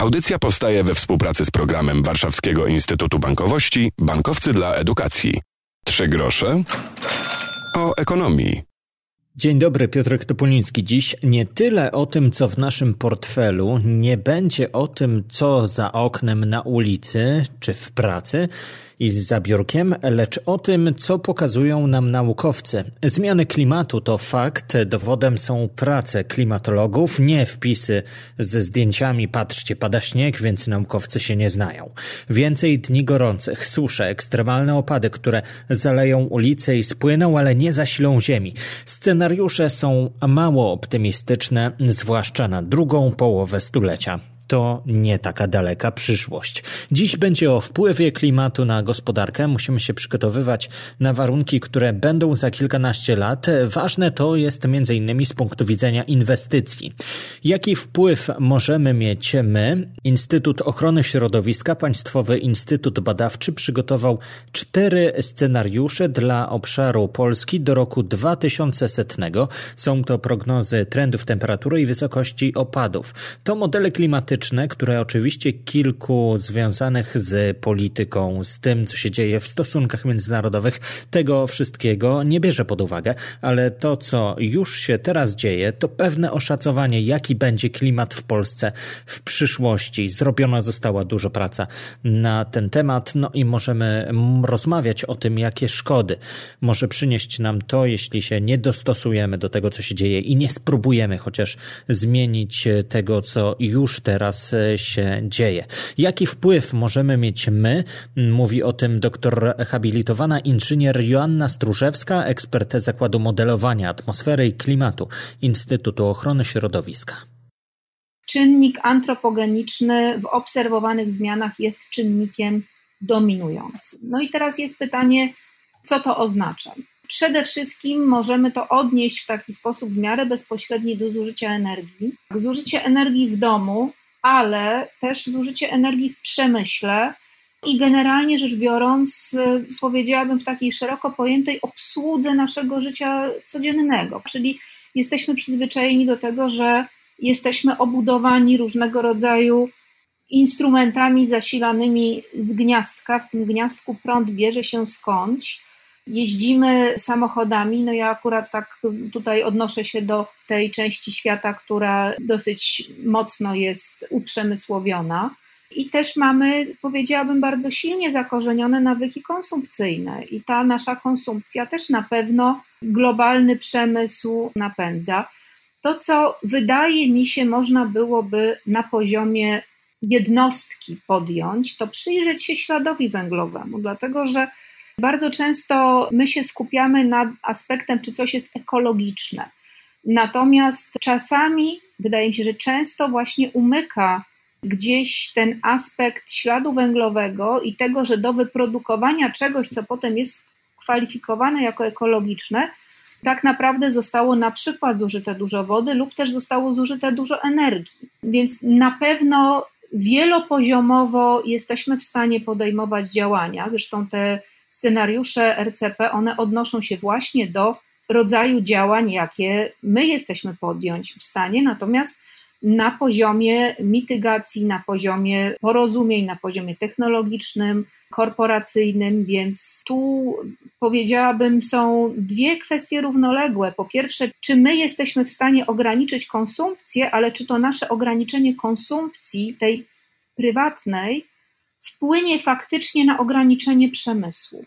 Audycja powstaje we współpracy z programem Warszawskiego Instytutu Bankowości Bankowcy dla Edukacji. Trzy grosze o ekonomii. Dzień dobry, Piotrek Topoliński. Dziś nie tyle o tym, co w naszym portfelu, nie będzie o tym, co za oknem na ulicy czy w pracy, i za biurkiem, lecz o tym, co pokazują nam naukowcy. Zmiany klimatu to fakt, dowodem są prace klimatologów, nie wpisy ze zdjęciami patrzcie, pada śnieg, więc naukowcy się nie znają. Więcej dni gorących, susze, ekstremalne opady, które zaleją ulice i spłyną, ale nie zasilą ziemi. Scenariusze są mało optymistyczne, zwłaszcza na drugą połowę stulecia to nie taka daleka przyszłość. Dziś będzie o wpływie klimatu na gospodarkę. Musimy się przygotowywać na warunki, które będą za kilkanaście lat. Ważne to jest innymi z punktu widzenia inwestycji. Jaki wpływ możemy mieć my? Instytut Ochrony Środowiska, Państwowy Instytut Badawczy przygotował cztery scenariusze dla obszaru Polski do roku 2100. Są to prognozy trendów temperatury i wysokości opadów. To modele klimatyczne które oczywiście kilku związanych z polityką, z tym, co się dzieje w stosunkach międzynarodowych, tego wszystkiego nie bierze pod uwagę, ale to, co już się teraz dzieje, to pewne oszacowanie, jaki będzie klimat w Polsce w przyszłości. Zrobiona została dużo praca na ten temat, no i możemy rozmawiać o tym, jakie szkody może przynieść nam to, jeśli się nie dostosujemy do tego, co się dzieje i nie spróbujemy chociaż zmienić tego, co już teraz teraz e, się dzieje. Jaki wpływ możemy mieć my? Mówi o tym doktor habilitowana inżynier Joanna Stróżewska, ekspert Zakładu Modelowania Atmosfery i Klimatu Instytutu Ochrony Środowiska. Czynnik antropogeniczny w obserwowanych zmianach jest czynnikiem dominującym. No i teraz jest pytanie, co to oznacza? Przede wszystkim możemy to odnieść w taki sposób w miarę bezpośredni do zużycia energii. Zużycie energii w domu ale też zużycie energii w przemyśle. I generalnie rzecz biorąc, y, powiedziałabym w takiej szeroko pojętej obsłudze naszego życia codziennego, czyli jesteśmy przyzwyczajeni do tego, że jesteśmy obudowani różnego rodzaju instrumentami zasilanymi z gniazdka. W tym gniazdku prąd bierze się skądś jeździmy samochodami. No ja akurat tak tutaj odnoszę się do tej części świata, która dosyć mocno jest uprzemysłowiona. I też mamy, powiedziałabym, bardzo silnie zakorzenione nawyki konsumpcyjne, i ta nasza konsumpcja też na pewno globalny przemysł napędza. To, co wydaje mi się, można byłoby na poziomie jednostki podjąć, to przyjrzeć się śladowi węglowemu, dlatego że bardzo często my się skupiamy nad aspektem, czy coś jest ekologiczne. Natomiast czasami, wydaje mi się, że często właśnie umyka gdzieś ten aspekt śladu węglowego i tego, że do wyprodukowania czegoś, co potem jest kwalifikowane jako ekologiczne, tak naprawdę zostało na przykład zużyte dużo wody lub też zostało zużyte dużo energii. Więc na pewno wielopoziomowo jesteśmy w stanie podejmować działania. Zresztą te scenariusze RCP, one odnoszą się właśnie do rodzaju działań, jakie my jesteśmy podjąć w stanie, natomiast na poziomie mitygacji, na poziomie porozumień, na poziomie technologicznym, korporacyjnym, więc tu powiedziałabym są dwie kwestie równoległe. Po pierwsze, czy my jesteśmy w stanie ograniczyć konsumpcję, ale czy to nasze ograniczenie konsumpcji, tej prywatnej, wpłynie faktycznie na ograniczenie przemysłu.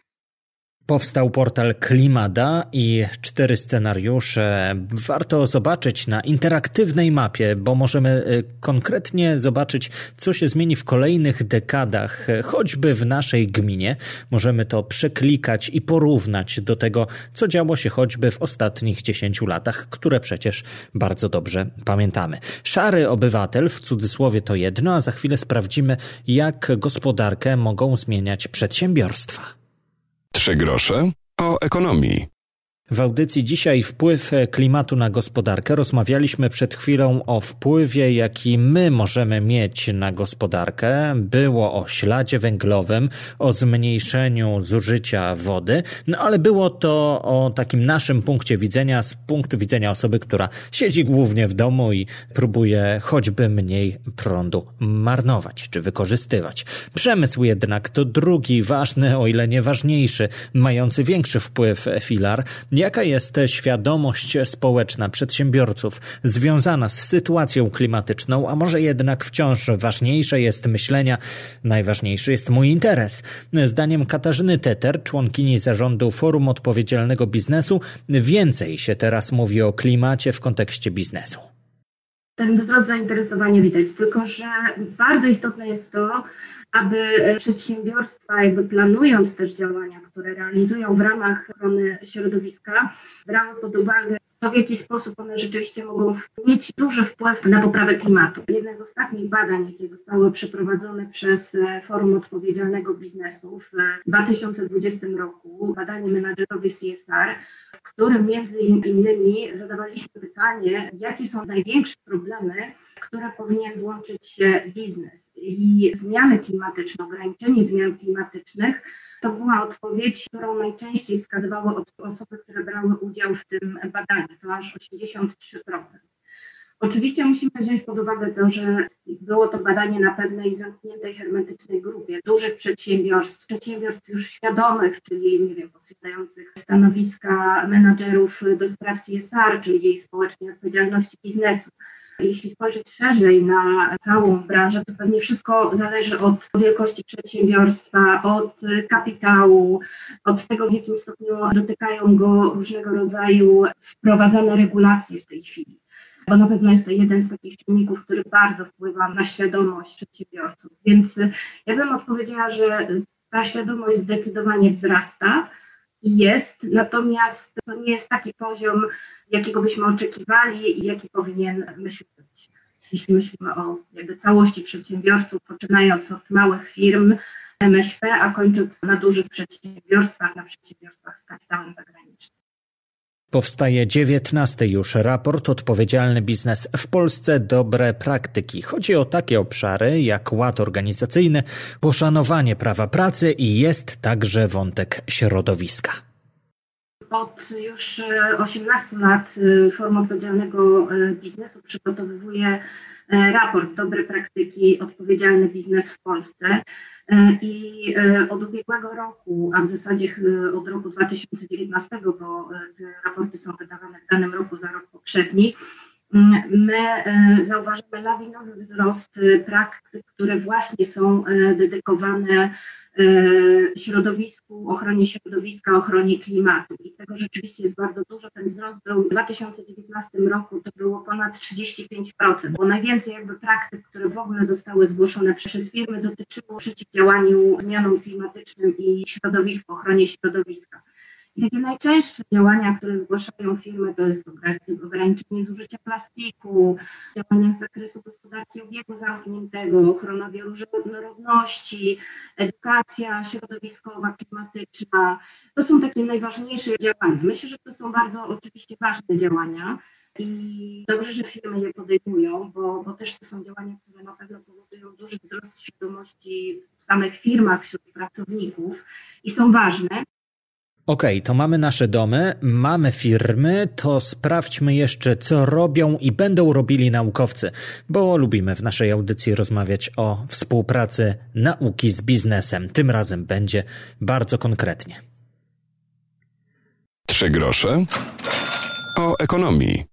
Powstał portal Klimada i cztery scenariusze. Warto zobaczyć na interaktywnej mapie, bo możemy y, konkretnie zobaczyć, co się zmieni w kolejnych dekadach, choćby w naszej gminie. Możemy to przeklikać i porównać do tego, co działo się choćby w ostatnich dziesięciu latach, które przecież bardzo dobrze pamiętamy. Szary obywatel, w cudzysłowie to jedno, a za chwilę sprawdzimy, jak gospodarkę mogą zmieniać przedsiębiorstwa. Trzy grosze o ekonomii. W audycji dzisiaj wpływ klimatu na gospodarkę rozmawialiśmy przed chwilą o wpływie, jaki my możemy mieć na gospodarkę. Było o śladzie węglowym, o zmniejszeniu zużycia wody, no ale było to o takim naszym punkcie widzenia, z punktu widzenia osoby, która siedzi głównie w domu i próbuje choćby mniej prądu marnować czy wykorzystywać. Przemysł jednak to drugi ważny, o ile nie ważniejszy, mający większy wpływ filar Jaka jest świadomość społeczna przedsiębiorców związana z sytuacją klimatyczną, a może jednak wciąż ważniejsze jest myślenia, najważniejszy jest mój interes. Zdaniem Katarzyny Teter, członkini zarządu Forum Odpowiedzialnego Biznesu, więcej się teraz mówi o klimacie w kontekście biznesu ten wzrost zainteresowania widać, tylko że bardzo istotne jest to, aby przedsiębiorstwa, jakby planując też działania, które realizują w ramach ochrony środowiska, brały pod uwagę to, w jaki sposób one rzeczywiście mogą mieć duży wpływ na poprawę klimatu. Jedne z ostatnich badań, jakie zostały przeprowadzone przez Forum Odpowiedzialnego Biznesu w 2020 roku, badanie menadżerowie CSR, w którym między innymi zadawaliśmy pytanie, jakie są największe problemy, które powinien włączyć się biznes. I zmiany klimatyczne, ograniczenie zmian klimatycznych to była odpowiedź, którą najczęściej wskazywały osoby, które brały udział w tym badaniu, to aż 83%. Oczywiście musimy wziąć pod uwagę to, że było to badanie na pewnej zamkniętej, hermetycznej grupie dużych przedsiębiorstw, przedsiębiorstw już świadomych, czyli nie wiem, posiadających stanowiska menadżerów do spraw CSR, czyli jej społecznej odpowiedzialności biznesu. Jeśli spojrzeć szerzej na całą branżę, to pewnie wszystko zależy od wielkości przedsiębiorstwa, od kapitału, od tego, w jakim stopniu dotykają go różnego rodzaju wprowadzane regulacje w tej chwili. Bo na pewno jest to jeden z takich czynników, który bardzo wpływa na świadomość przedsiębiorców. Więc ja bym odpowiedziała, że ta świadomość zdecydowanie wzrasta jest, natomiast to nie jest taki poziom, jakiego byśmy oczekiwali i jaki powinien myśleć. Jeśli myślimy o jakby całości przedsiębiorców, poczynając od małych firm, MŚP, a kończąc na dużych przedsiębiorstwach, na przedsiębiorstwach z kapitałem zagranicznym. Powstaje dziewiętnasty już raport Odpowiedzialny biznes w Polsce dobre praktyki. Chodzi o takie obszary jak ład organizacyjny, poszanowanie prawa pracy i jest także wątek środowiska. Od już 18 e, lat e, Forum Odpowiedzialnego e, Biznesu przygotowuje raport Dobre praktyki Odpowiedzialny biznes w Polsce. E, I e, od ubiegłego roku, a w zasadzie e, od roku 2019, bo te raporty są wydawane w danym roku za rok poprzedni, my zauważymy lawinowy wzrost praktyk, które właśnie są dedykowane E, środowisku, ochronie środowiska, ochronie klimatu. I tego rzeczywiście jest bardzo dużo. Ten wzrost był w 2019 roku to było ponad 35%, bo najwięcej jakby praktyk, które w ogóle zostały zgłoszone przez firmy dotyczyło przeciwdziałaniu zmianom klimatycznym i środowisku, ochronie środowiska. I takie najczęstsze działania, które zgłaszają firmy, to jest ograniczenie zużycia plastiku, działania z zakresu gospodarki obiegu zamkniętego, ochrona bioróżnorodności, edukacja środowiskowa, klimatyczna. To są takie najważniejsze działania. Myślę, że to są bardzo oczywiście ważne działania i dobrze, że firmy je podejmują, bo, bo też to są działania, które na pewno powodują duży wzrost świadomości w samych firmach, wśród pracowników i są ważne. Okej, okay, to mamy nasze domy, mamy firmy, to sprawdźmy jeszcze, co robią i będą robili naukowcy, bo lubimy w naszej audycji rozmawiać o współpracy nauki z biznesem. Tym razem będzie bardzo konkretnie. Trzy grosze o ekonomii.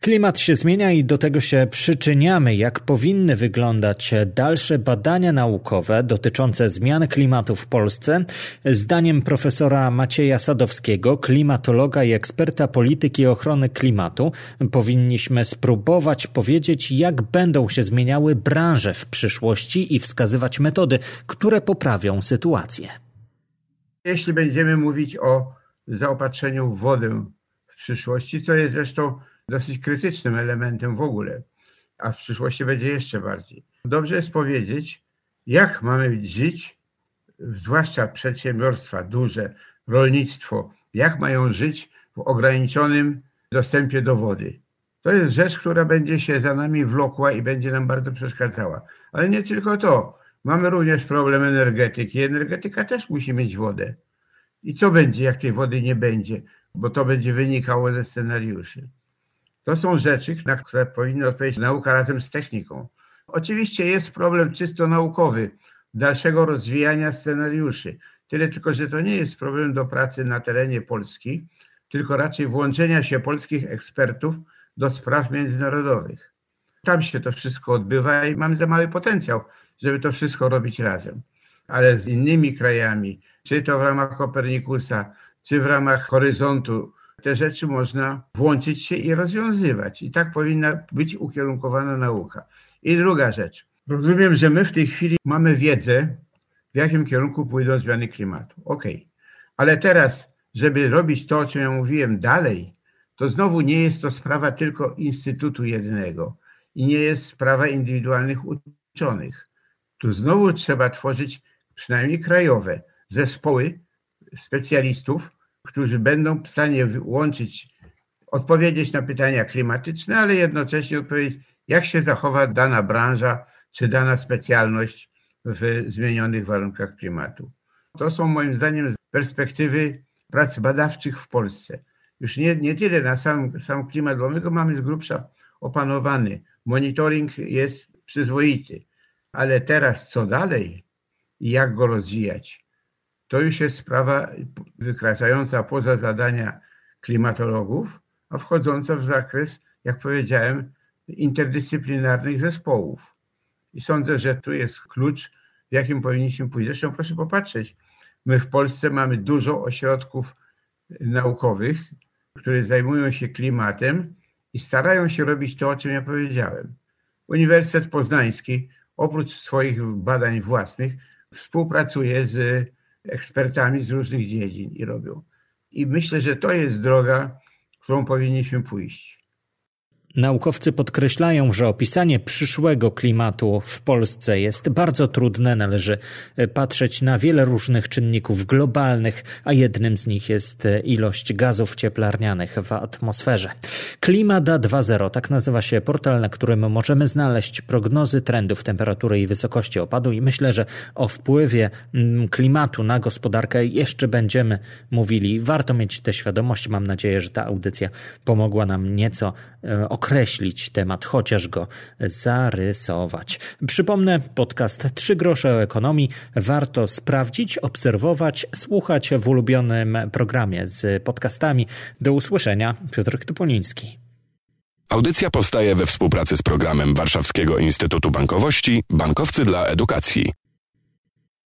Klimat się zmienia i do tego się przyczyniamy. Jak powinny wyglądać dalsze badania naukowe dotyczące zmian klimatu w Polsce? Zdaniem profesora Macieja Sadowskiego, klimatologa i eksperta polityki ochrony klimatu, powinniśmy spróbować powiedzieć, jak będą się zmieniały branże w przyszłości i wskazywać metody, które poprawią sytuację. Jeśli będziemy mówić o zaopatrzeniu w wodę w przyszłości, co jest zresztą dosyć krytycznym elementem w ogóle, a w przyszłości będzie jeszcze bardziej. Dobrze jest powiedzieć, jak mamy żyć, zwłaszcza przedsiębiorstwa duże, rolnictwo, jak mają żyć w ograniczonym dostępie do wody. To jest rzecz, która będzie się za nami wlokła i będzie nam bardzo przeszkadzała. Ale nie tylko to. Mamy również problem energetyki. Energetyka też musi mieć wodę. I co będzie, jak tej wody nie będzie? Bo to będzie wynikało ze scenariuszy. To są rzeczy, na które powinna odpowiedzieć nauka razem z techniką. Oczywiście jest problem czysto naukowy dalszego rozwijania scenariuszy. Tyle tylko, że to nie jest problem do pracy na terenie Polski, tylko raczej włączenia się polskich ekspertów do spraw międzynarodowych. Tam się to wszystko odbywa i mamy za mały potencjał, żeby to wszystko robić razem. Ale z innymi krajami, czy to w ramach Kopernikusa, czy w ramach horyzontu, te rzeczy można włączyć się i rozwiązywać. I tak powinna być ukierunkowana nauka. I druga rzecz. Rozumiem, że my w tej chwili mamy wiedzę, w jakim kierunku pójdą zmiany klimatu. OK. Ale teraz, żeby robić to, o czym ja mówiłem dalej, to znowu nie jest to sprawa tylko instytutu jednego i nie jest sprawa indywidualnych uczonych. Tu znowu trzeba tworzyć przynajmniej krajowe zespoły specjalistów, którzy będą w stanie łączyć, odpowiedzieć na pytania klimatyczne, ale jednocześnie odpowiedzieć, jak się zachowa dana branża czy dana specjalność w zmienionych warunkach klimatu. To są moim zdaniem perspektywy prac badawczych w Polsce. Już nie, nie tyle na sam, sam klimat, bo my go mamy z grubsza opanowany. Monitoring jest przyzwoity, ale teraz co dalej i jak go rozwijać, to już jest sprawa wykraczająca poza zadania klimatologów, a wchodząca w zakres, jak powiedziałem, interdyscyplinarnych zespołów. I sądzę, że tu jest klucz, w jakim powinniśmy pójść. Zresztą proszę popatrzeć, my w Polsce mamy dużo ośrodków naukowych, które zajmują się klimatem i starają się robić to, o czym ja powiedziałem. Uniwersytet Poznański, oprócz swoich badań własnych, współpracuje z ekspertami z różnych dziedzin i robią. I myślę, że to jest droga, którą powinniśmy pójść. Naukowcy podkreślają, że opisanie przyszłego klimatu w Polsce jest bardzo trudne. Należy e, patrzeć na wiele różnych czynników globalnych, a jednym z nich jest e, ilość gazów cieplarnianych w atmosferze. Klimada 2.0 tak nazywa się portal, na którym możemy znaleźć prognozy trendów temperatury i wysokości opadu i myślę, że o wpływie mm, klimatu na gospodarkę jeszcze będziemy mówili. Warto mieć tę świadomość. Mam nadzieję, że ta audycja pomogła nam nieco określić określić temat, chociaż go zarysować. Przypomnę, podcast Trzy grosze o ekonomii warto sprawdzić, obserwować, słuchać w ulubionym programie z podcastami. Do usłyszenia, Piotr Topoliński. Audycja powstaje we współpracy z programem Warszawskiego Instytutu Bankowości Bankowcy dla Edukacji.